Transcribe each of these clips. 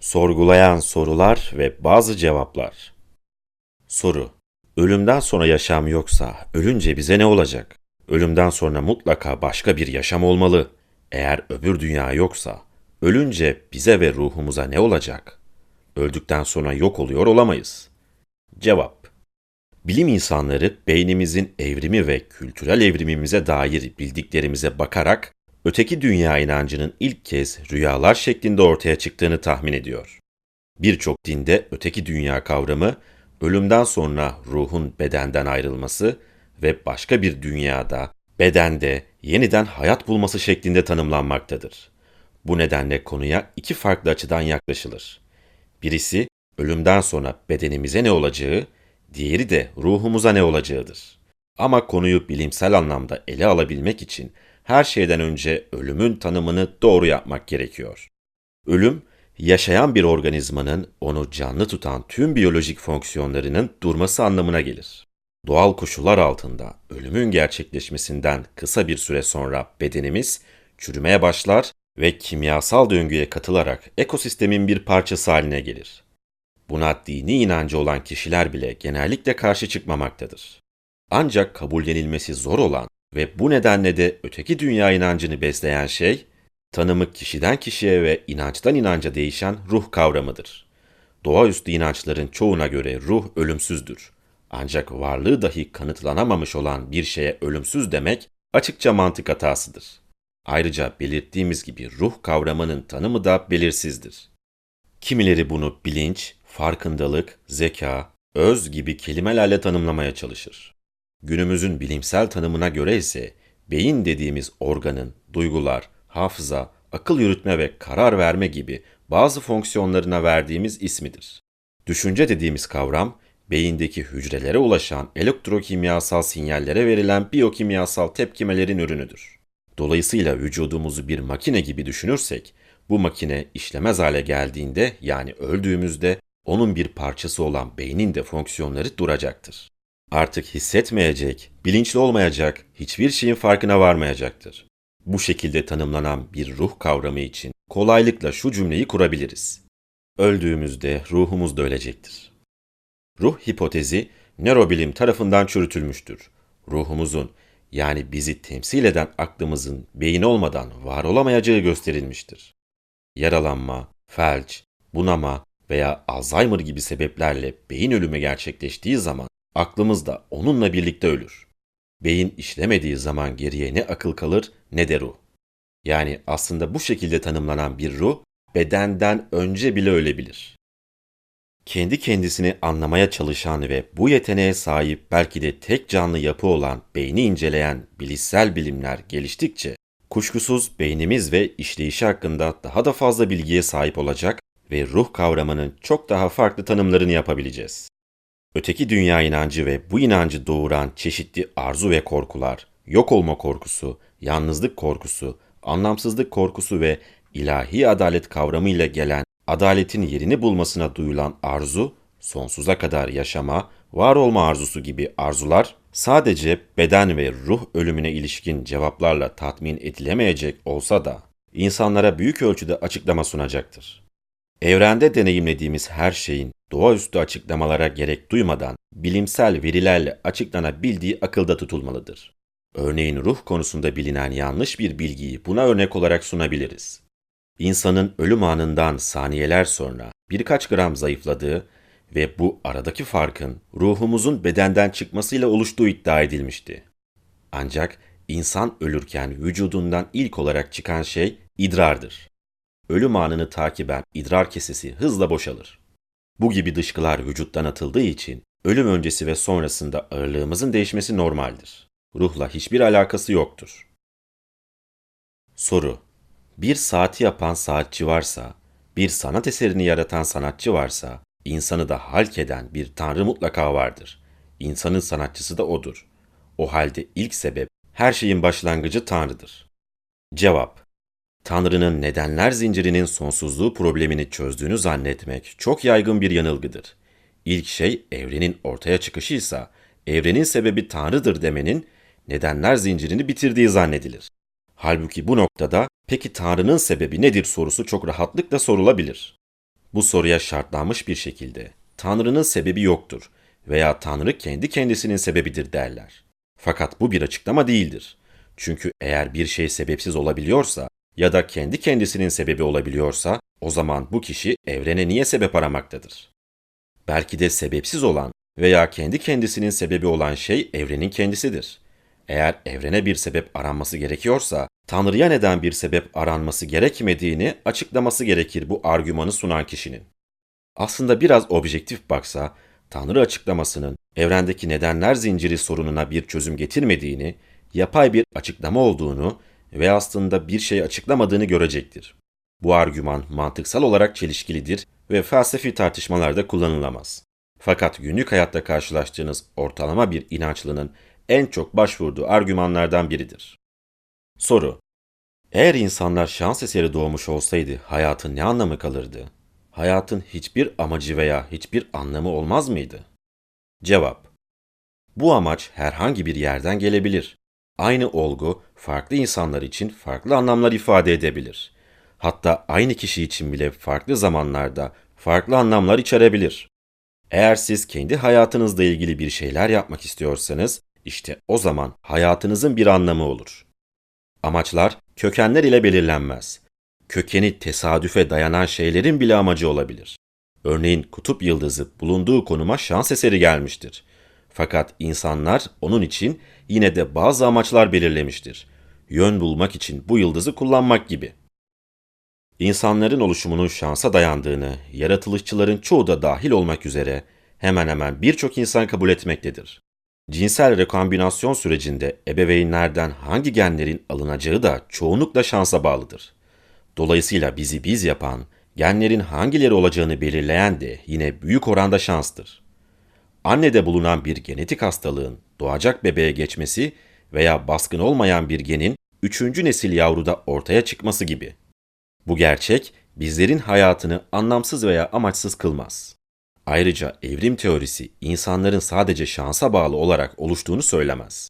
Sorgulayan sorular ve bazı cevaplar. Soru: Ölümden sonra yaşam yoksa ölünce bize ne olacak? Ölümden sonra mutlaka başka bir yaşam olmalı. Eğer öbür dünya yoksa ölünce bize ve ruhumuza ne olacak? Öldükten sonra yok oluyor olamayız. Cevap: Bilim insanları beynimizin evrimi ve kültürel evrimimize dair bildiklerimize bakarak öteki dünya inancının ilk kez rüyalar şeklinde ortaya çıktığını tahmin ediyor. Birçok dinde öteki dünya kavramı ölümden sonra ruhun bedenden ayrılması ve başka bir dünyada, bedende yeniden hayat bulması şeklinde tanımlanmaktadır. Bu nedenle konuya iki farklı açıdan yaklaşılır. Birisi ölümden sonra bedenimize ne olacağı, diğeri de ruhumuza ne olacağıdır. Ama konuyu bilimsel anlamda ele alabilmek için her şeyden önce ölümün tanımını doğru yapmak gerekiyor. Ölüm, yaşayan bir organizmanın onu canlı tutan tüm biyolojik fonksiyonlarının durması anlamına gelir. Doğal koşullar altında ölümün gerçekleşmesinden kısa bir süre sonra bedenimiz çürümeye başlar ve kimyasal döngüye katılarak ekosistemin bir parçası haline gelir. Buna dini inancı olan kişiler bile genellikle karşı çıkmamaktadır. Ancak kabullenilmesi zor olan ve bu nedenle de öteki dünya inancını besleyen şey, tanımı kişiden kişiye ve inançtan inanca değişen ruh kavramıdır. Doğaüstü inançların çoğuna göre ruh ölümsüzdür. Ancak varlığı dahi kanıtlanamamış olan bir şeye ölümsüz demek açıkça mantık hatasıdır. Ayrıca belirttiğimiz gibi ruh kavramının tanımı da belirsizdir. Kimileri bunu bilinç, farkındalık, zeka, öz gibi kelimelerle tanımlamaya çalışır. Günümüzün bilimsel tanımına göre ise beyin dediğimiz organın duygular, hafıza, akıl yürütme ve karar verme gibi bazı fonksiyonlarına verdiğimiz ismidir. Düşünce dediğimiz kavram, beyindeki hücrelere ulaşan elektrokimyasal sinyallere verilen biyokimyasal tepkimelerin ürünüdür. Dolayısıyla vücudumuzu bir makine gibi düşünürsek, bu makine işlemez hale geldiğinde yani öldüğümüzde onun bir parçası olan beynin de fonksiyonları duracaktır. Artık hissetmeyecek, bilinçli olmayacak, hiçbir şeyin farkına varmayacaktır. Bu şekilde tanımlanan bir ruh kavramı için kolaylıkla şu cümleyi kurabiliriz. Öldüğümüzde ruhumuz da ölecektir. Ruh hipotezi nörobilim tarafından çürütülmüştür. Ruhumuzun yani bizi temsil eden aklımızın beyin olmadan var olamayacağı gösterilmiştir. Yaralanma, felç, bunama veya Alzheimer gibi sebeplerle beyin ölümü gerçekleştiği zaman aklımız da onunla birlikte ölür. Beyin işlemediği zaman geriye ne akıl kalır ne de ruh. Yani aslında bu şekilde tanımlanan bir ruh bedenden önce bile ölebilir. Kendi kendisini anlamaya çalışan ve bu yeteneğe sahip belki de tek canlı yapı olan beyni inceleyen bilişsel bilimler geliştikçe kuşkusuz beynimiz ve işleyişi hakkında daha da fazla bilgiye sahip olacak ve ruh kavramının çok daha farklı tanımlarını yapabileceğiz. Öteki dünya inancı ve bu inancı doğuran çeşitli arzu ve korkular, yok olma korkusu, yalnızlık korkusu, anlamsızlık korkusu ve ilahi adalet kavramıyla gelen adaletin yerini bulmasına duyulan arzu, sonsuza kadar yaşama, var olma arzusu gibi arzular sadece beden ve ruh ölümüne ilişkin cevaplarla tatmin edilemeyecek olsa da insanlara büyük ölçüde açıklama sunacaktır. Evrende deneyimlediğimiz her şeyin doğaüstü açıklamalara gerek duymadan bilimsel verilerle açıklanabildiği akılda tutulmalıdır. Örneğin ruh konusunda bilinen yanlış bir bilgiyi buna örnek olarak sunabiliriz. İnsanın ölüm anından saniyeler sonra birkaç gram zayıfladığı ve bu aradaki farkın ruhumuzun bedenden çıkmasıyla oluştuğu iddia edilmişti. Ancak insan ölürken vücudundan ilk olarak çıkan şey idrardır. Ölüm anını takiben idrar kesesi hızla boşalır. Bu gibi dışkılar vücuttan atıldığı için ölüm öncesi ve sonrasında ağırlığımızın değişmesi normaldir. Ruhla hiçbir alakası yoktur. Soru Bir saati yapan saatçi varsa, bir sanat eserini yaratan sanatçı varsa, insanı da halk eden bir tanrı mutlaka vardır. İnsanın sanatçısı da odur. O halde ilk sebep, her şeyin başlangıcı Tanrı'dır. Cevap Tanrı'nın nedenler zincirinin sonsuzluğu problemini çözdüğünü zannetmek çok yaygın bir yanılgıdır. İlk şey evrenin ortaya çıkışıysa, evrenin sebebi Tanrı'dır demenin nedenler zincirini bitirdiği zannedilir. Halbuki bu noktada peki Tanrı'nın sebebi nedir sorusu çok rahatlıkla sorulabilir. Bu soruya şartlanmış bir şekilde Tanrı'nın sebebi yoktur veya Tanrı kendi kendisinin sebebidir derler. Fakat bu bir açıklama değildir. Çünkü eğer bir şey sebepsiz olabiliyorsa ya da kendi kendisinin sebebi olabiliyorsa o zaman bu kişi evrene niye sebep aramaktadır? Belki de sebepsiz olan veya kendi kendisinin sebebi olan şey evrenin kendisidir. Eğer evrene bir sebep aranması gerekiyorsa, Tanrı'ya neden bir sebep aranması gerekmediğini açıklaması gerekir bu argümanı sunan kişinin. Aslında biraz objektif baksa, Tanrı açıklamasının evrendeki nedenler zinciri sorununa bir çözüm getirmediğini, yapay bir açıklama olduğunu ve aslında bir şey açıklamadığını görecektir. Bu argüman mantıksal olarak çelişkilidir ve felsefi tartışmalarda kullanılamaz. Fakat günlük hayatta karşılaştığınız ortalama bir inançlının en çok başvurduğu argümanlardan biridir. Soru Eğer insanlar şans eseri doğmuş olsaydı hayatın ne anlamı kalırdı? Hayatın hiçbir amacı veya hiçbir anlamı olmaz mıydı? Cevap Bu amaç herhangi bir yerden gelebilir. Aynı olgu farklı insanlar için farklı anlamlar ifade edebilir. Hatta aynı kişi için bile farklı zamanlarda farklı anlamlar içerebilir. Eğer siz kendi hayatınızla ilgili bir şeyler yapmak istiyorsanız, işte o zaman hayatınızın bir anlamı olur. Amaçlar kökenler ile belirlenmez. Kökeni tesadüfe dayanan şeylerin bile amacı olabilir. Örneğin kutup yıldızı bulunduğu konuma şans eseri gelmiştir. Fakat insanlar onun için yine de bazı amaçlar belirlemiştir. Yön bulmak için bu yıldızı kullanmak gibi. İnsanların oluşumunun şansa dayandığını, yaratılışçıların çoğu da dahil olmak üzere hemen hemen birçok insan kabul etmektedir. Cinsel rekombinasyon sürecinde ebeveynlerden hangi genlerin alınacağı da çoğunlukla şansa bağlıdır. Dolayısıyla bizi biz yapan, genlerin hangileri olacağını belirleyen de yine büyük oranda şanstır. Annede bulunan bir genetik hastalığın doğacak bebeğe geçmesi veya baskın olmayan bir genin üçüncü nesil yavruda ortaya çıkması gibi. Bu gerçek bizlerin hayatını anlamsız veya amaçsız kılmaz. Ayrıca evrim teorisi insanların sadece şansa bağlı olarak oluştuğunu söylemez.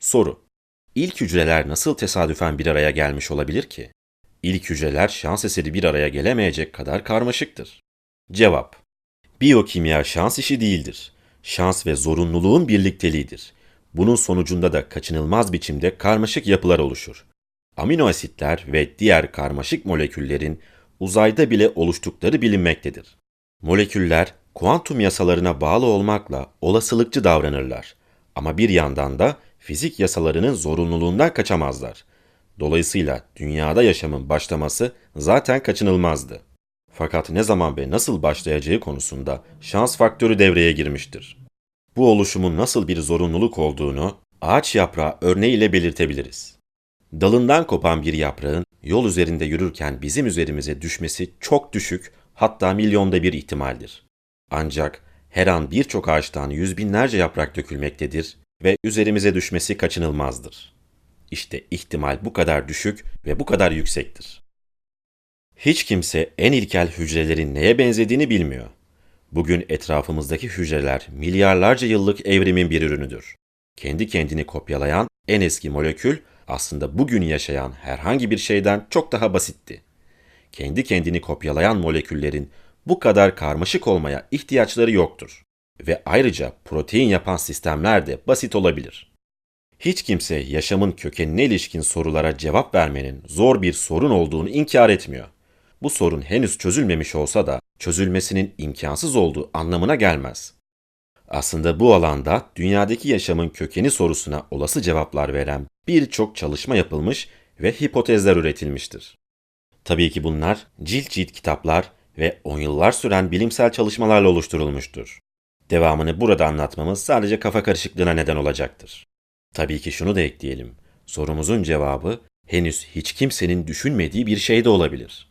Soru: İlk hücreler nasıl tesadüfen bir araya gelmiş olabilir ki? İlk hücreler şans eseri bir araya gelemeyecek kadar karmaşıktır. Cevap: Biyokimya şans işi değildir. Şans ve zorunluluğun birlikteliğidir. Bunun sonucunda da kaçınılmaz biçimde karmaşık yapılar oluşur. Amino asitler ve diğer karmaşık moleküllerin uzayda bile oluştukları bilinmektedir. Moleküller kuantum yasalarına bağlı olmakla olasılıkçı davranırlar. Ama bir yandan da fizik yasalarının zorunluluğundan kaçamazlar. Dolayısıyla dünyada yaşamın başlaması zaten kaçınılmazdı. Fakat ne zaman ve nasıl başlayacağı konusunda şans faktörü devreye girmiştir. Bu oluşumun nasıl bir zorunluluk olduğunu ağaç yaprağı örneğiyle belirtebiliriz. Dalından kopan bir yaprağın yol üzerinde yürürken bizim üzerimize düşmesi çok düşük, hatta milyonda bir ihtimaldir. Ancak her an birçok ağaçtan yüz binlerce yaprak dökülmektedir ve üzerimize düşmesi kaçınılmazdır. İşte ihtimal bu kadar düşük ve bu kadar yüksektir. Hiç kimse en ilkel hücrelerin neye benzediğini bilmiyor. Bugün etrafımızdaki hücreler milyarlarca yıllık evrimin bir ürünüdür. Kendi kendini kopyalayan en eski molekül aslında bugün yaşayan herhangi bir şeyden çok daha basitti. Kendi kendini kopyalayan moleküllerin bu kadar karmaşık olmaya ihtiyaçları yoktur. Ve ayrıca protein yapan sistemler de basit olabilir. Hiç kimse yaşamın kökenine ilişkin sorulara cevap vermenin zor bir sorun olduğunu inkar etmiyor. Bu sorun henüz çözülmemiş olsa da çözülmesinin imkansız olduğu anlamına gelmez. Aslında bu alanda dünyadaki yaşamın kökeni sorusuna olası cevaplar veren birçok çalışma yapılmış ve hipotezler üretilmiştir. Tabii ki bunlar cilt cilt kitaplar ve on yıllar süren bilimsel çalışmalarla oluşturulmuştur. Devamını burada anlatmamız sadece kafa karışıklığına neden olacaktır. Tabii ki şunu da ekleyelim. Sorumuzun cevabı henüz hiç kimsenin düşünmediği bir şey de olabilir.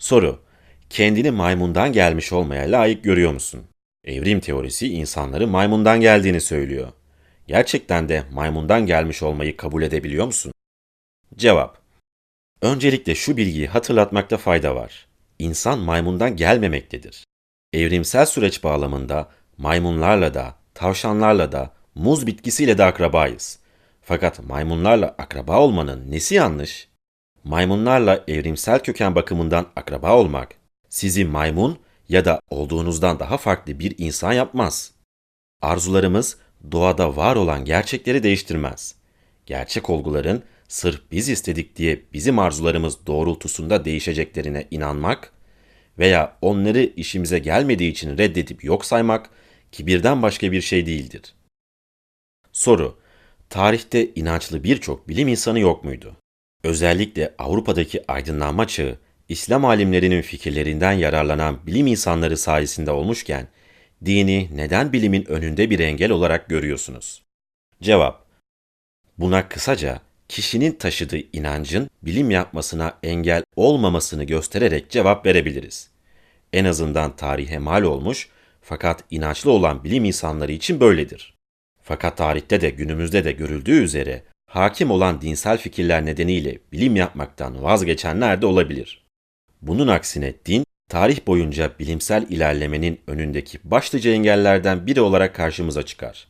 Soru: Kendini maymundan gelmiş olmaya layık görüyor musun? Evrim teorisi insanları maymundan geldiğini söylüyor. Gerçekten de maymundan gelmiş olmayı kabul edebiliyor musun? Cevap: Öncelikle şu bilgiyi hatırlatmakta fayda var. İnsan maymundan gelmemektedir. Evrimsel süreç bağlamında maymunlarla da, tavşanlarla da, muz bitkisiyle de akrabayız. Fakat maymunlarla akraba olmanın nesi yanlış? Maymunlarla evrimsel köken bakımından akraba olmak sizi maymun ya da olduğunuzdan daha farklı bir insan yapmaz. Arzularımız doğada var olan gerçekleri değiştirmez. Gerçek olguların sırf biz istedik diye bizim arzularımız doğrultusunda değişeceklerine inanmak veya onları işimize gelmediği için reddedip yok saymak kibirden başka bir şey değildir. Soru: Tarihte inançlı birçok bilim insanı yok muydu? Özellikle Avrupa'daki aydınlanma çağı, İslam alimlerinin fikirlerinden yararlanan bilim insanları sayesinde olmuşken, dini neden bilimin önünde bir engel olarak görüyorsunuz? Cevap: Buna kısaca kişinin taşıdığı inancın bilim yapmasına engel olmamasını göstererek cevap verebiliriz. En azından tarihe mal olmuş fakat inançlı olan bilim insanları için böyledir. Fakat tarihte de günümüzde de görüldüğü üzere hakim olan dinsel fikirler nedeniyle bilim yapmaktan vazgeçenler de olabilir. Bunun aksine din, tarih boyunca bilimsel ilerlemenin önündeki başlıca engellerden biri olarak karşımıza çıkar.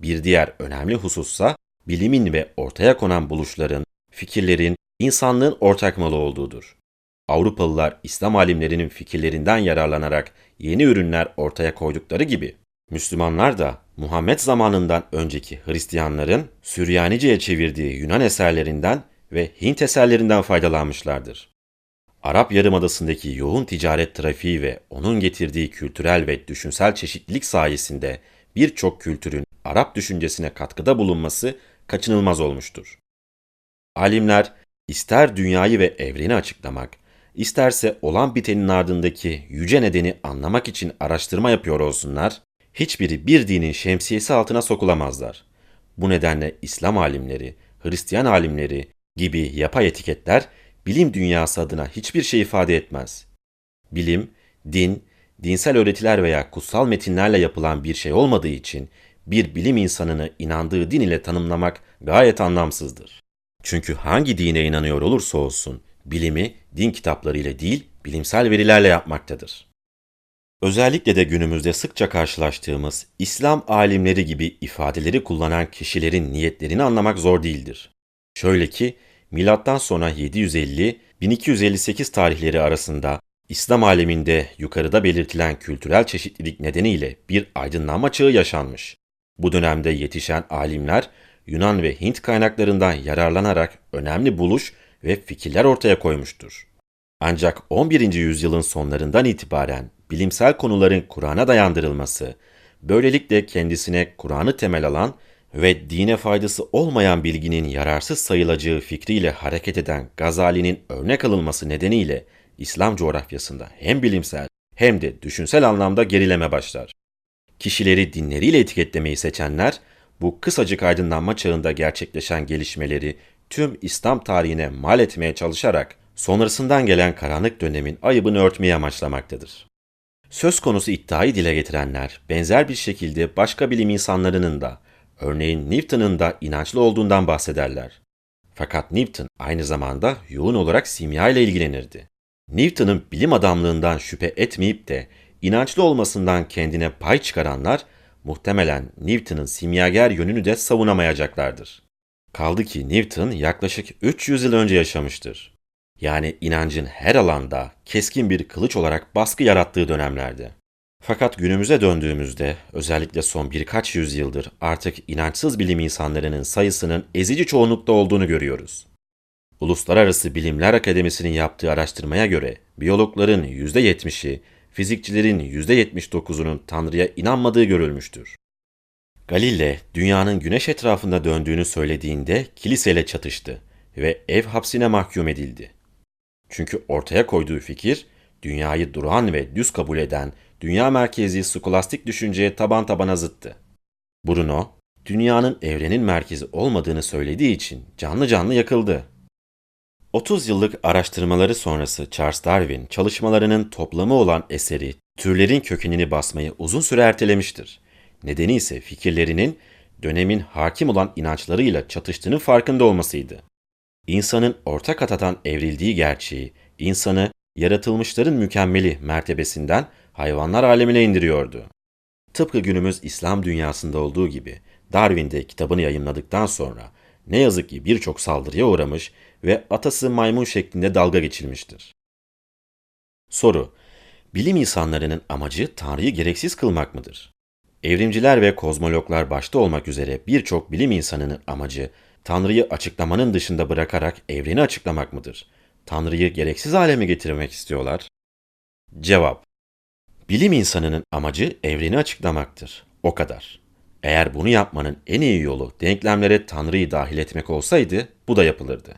Bir diğer önemli husussa bilimin ve ortaya konan buluşların, fikirlerin insanlığın ortak malı olduğudur. Avrupalılar İslam alimlerinin fikirlerinden yararlanarak yeni ürünler ortaya koydukları gibi Müslümanlar da Muhammed zamanından önceki Hristiyanların Süryanice'ye çevirdiği Yunan eserlerinden ve Hint eserlerinden faydalanmışlardır. Arap Yarımadası'ndaki yoğun ticaret trafiği ve onun getirdiği kültürel ve düşünsel çeşitlilik sayesinde birçok kültürün Arap düşüncesine katkıda bulunması kaçınılmaz olmuştur. Alimler ister dünyayı ve evreni açıklamak, isterse olan bitenin ardındaki yüce nedeni anlamak için araştırma yapıyor olsunlar, hiçbiri bir dinin şemsiyesi altına sokulamazlar. Bu nedenle İslam alimleri, Hristiyan alimleri gibi yapay etiketler bilim dünyası adına hiçbir şey ifade etmez. Bilim, din, dinsel öğretiler veya kutsal metinlerle yapılan bir şey olmadığı için bir bilim insanını inandığı din ile tanımlamak gayet anlamsızdır. Çünkü hangi dine inanıyor olursa olsun bilimi din kitapları ile değil bilimsel verilerle yapmaktadır. Özellikle de günümüzde sıkça karşılaştığımız İslam alimleri gibi ifadeleri kullanan kişilerin niyetlerini anlamak zor değildir. Şöyle ki milattan sonra 750-1258 tarihleri arasında İslam aleminde yukarıda belirtilen kültürel çeşitlilik nedeniyle bir aydınlanma çağı yaşanmış. Bu dönemde yetişen alimler Yunan ve Hint kaynaklarından yararlanarak önemli buluş ve fikirler ortaya koymuştur. Ancak 11. yüzyılın sonlarından itibaren bilimsel konuların Kur'an'a dayandırılması, böylelikle kendisine Kur'an'ı temel alan ve dine faydası olmayan bilginin yararsız sayılacağı fikriyle hareket eden Gazali'nin örnek alınması nedeniyle İslam coğrafyasında hem bilimsel hem de düşünsel anlamda gerileme başlar. Kişileri dinleriyle etiketlemeyi seçenler, bu kısacık aydınlanma çağında gerçekleşen gelişmeleri tüm İslam tarihine mal etmeye çalışarak sonrasından gelen karanlık dönemin ayıbını örtmeyi amaçlamaktadır. Söz konusu iddiayı dile getirenler benzer bir şekilde başka bilim insanlarının da, örneğin Newton'ın da inançlı olduğundan bahsederler. Fakat Newton aynı zamanda yoğun olarak simya ile ilgilenirdi. Newton'ın bilim adamlığından şüphe etmeyip de inançlı olmasından kendine pay çıkaranlar muhtemelen Newton'ın simyager yönünü de savunamayacaklardır. Kaldı ki Newton yaklaşık 300 yıl önce yaşamıştır. Yani inancın her alanda keskin bir kılıç olarak baskı yarattığı dönemlerde. Fakat günümüze döndüğümüzde özellikle son birkaç yüzyıldır artık inançsız bilim insanlarının sayısının ezici çoğunlukta olduğunu görüyoruz. Uluslararası Bilimler Akademisi'nin yaptığı araştırmaya göre biyologların %70'i, fizikçilerin %79'unun Tanrı'ya inanmadığı görülmüştür. Galile, dünyanın güneş etrafında döndüğünü söylediğinde kiliseyle çatıştı ve ev hapsine mahkum edildi. Çünkü ortaya koyduğu fikir, dünyayı duran ve düz kabul eden dünya merkezi skolastik düşünceye taban tabana zıttı. Bruno, dünyanın evrenin merkezi olmadığını söylediği için canlı canlı yakıldı. 30 yıllık araştırmaları sonrası Charles Darwin çalışmalarının toplamı olan eseri türlerin kökenini basmayı uzun süre ertelemiştir. Nedeni ise fikirlerinin dönemin hakim olan inançlarıyla çatıştığının farkında olmasıydı. İnsanın ortak atadan evrildiği gerçeği, insanı yaratılmışların mükemmeli mertebesinden hayvanlar alemine indiriyordu. Tıpkı günümüz İslam dünyasında olduğu gibi Darwin de kitabını yayınladıktan sonra ne yazık ki birçok saldırıya uğramış ve atası maymun şeklinde dalga geçilmiştir. Soru Bilim insanlarının amacı Tanrı'yı gereksiz kılmak mıdır? Evrimciler ve kozmologlar başta olmak üzere birçok bilim insanının amacı Tanrı'yı açıklamanın dışında bırakarak evreni açıklamak mıdır? Tanrı'yı gereksiz hale mi getirmek istiyorlar? Cevap Bilim insanının amacı evreni açıklamaktır. O kadar. Eğer bunu yapmanın en iyi yolu denklemlere Tanrı'yı dahil etmek olsaydı bu da yapılırdı.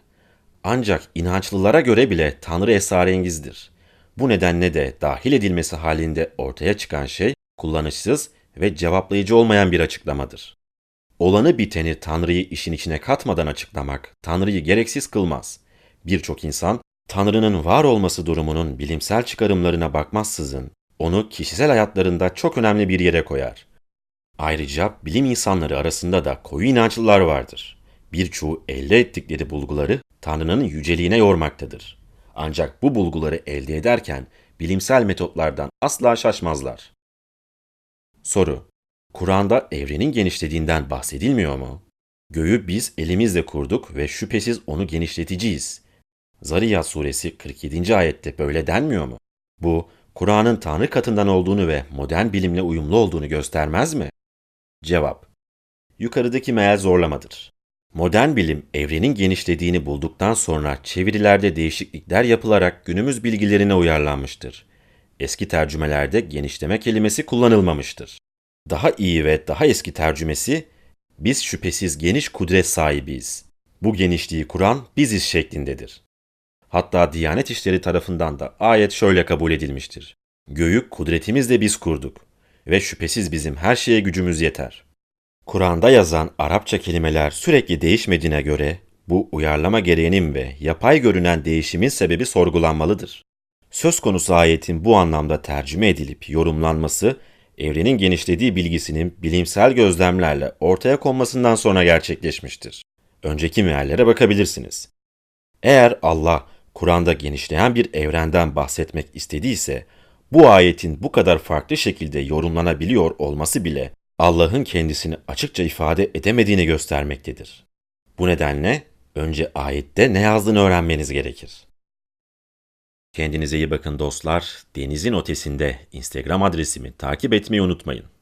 Ancak inançlılara göre bile Tanrı esrarengizdir. Bu nedenle de dahil edilmesi halinde ortaya çıkan şey kullanışsız ve cevaplayıcı olmayan bir açıklamadır. Olanı biteni Tanrı'yı işin içine katmadan açıklamak Tanrı'yı gereksiz kılmaz. Birçok insan Tanrı'nın var olması durumunun bilimsel çıkarımlarına bakmazsızın onu kişisel hayatlarında çok önemli bir yere koyar. Ayrıca bilim insanları arasında da koyu inançlılar vardır. Birçoğu elde ettikleri bulguları Tanrı'nın yüceliğine yormaktadır. Ancak bu bulguları elde ederken bilimsel metotlardan asla şaşmazlar. Soru: Kur'an'da evrenin genişlediğinden bahsedilmiyor mu? Göğü biz elimizle kurduk ve şüphesiz onu genişleteceğiz. Zariyat suresi 47. ayette böyle denmiyor mu? Bu, Kur'an'ın Tanrı katından olduğunu ve modern bilimle uyumlu olduğunu göstermez mi? Cevap Yukarıdaki meal zorlamadır. Modern bilim evrenin genişlediğini bulduktan sonra çevirilerde değişiklikler yapılarak günümüz bilgilerine uyarlanmıştır. Eski tercümelerde genişleme kelimesi kullanılmamıştır. Daha iyi ve daha eski tercümesi biz şüphesiz geniş kudret sahibiyiz. Bu genişliği kuran biziz şeklindedir. Hatta Diyanet İşleri tarafından da ayet şöyle kabul edilmiştir. Göğü kudretimizle biz kurduk ve şüphesiz bizim her şeye gücümüz yeter. Kur'an'da yazan Arapça kelimeler sürekli değişmediğine göre bu uyarlama gereğinin ve yapay görünen değişimin sebebi sorgulanmalıdır. Söz konusu ayetin bu anlamda tercüme edilip yorumlanması, evrenin genişlediği bilgisinin bilimsel gözlemlerle ortaya konmasından sonra gerçekleşmiştir. Önceki meallere bakabilirsiniz. Eğer Allah Kur'an'da genişleyen bir evrenden bahsetmek istediyse, bu ayetin bu kadar farklı şekilde yorumlanabiliyor olması bile Allah'ın kendisini açıkça ifade edemediğini göstermektedir. Bu nedenle önce ayette ne yazdığını öğrenmeniz gerekir. Kendinize iyi bakın dostlar. Denizin ötesinde Instagram adresimi takip etmeyi unutmayın.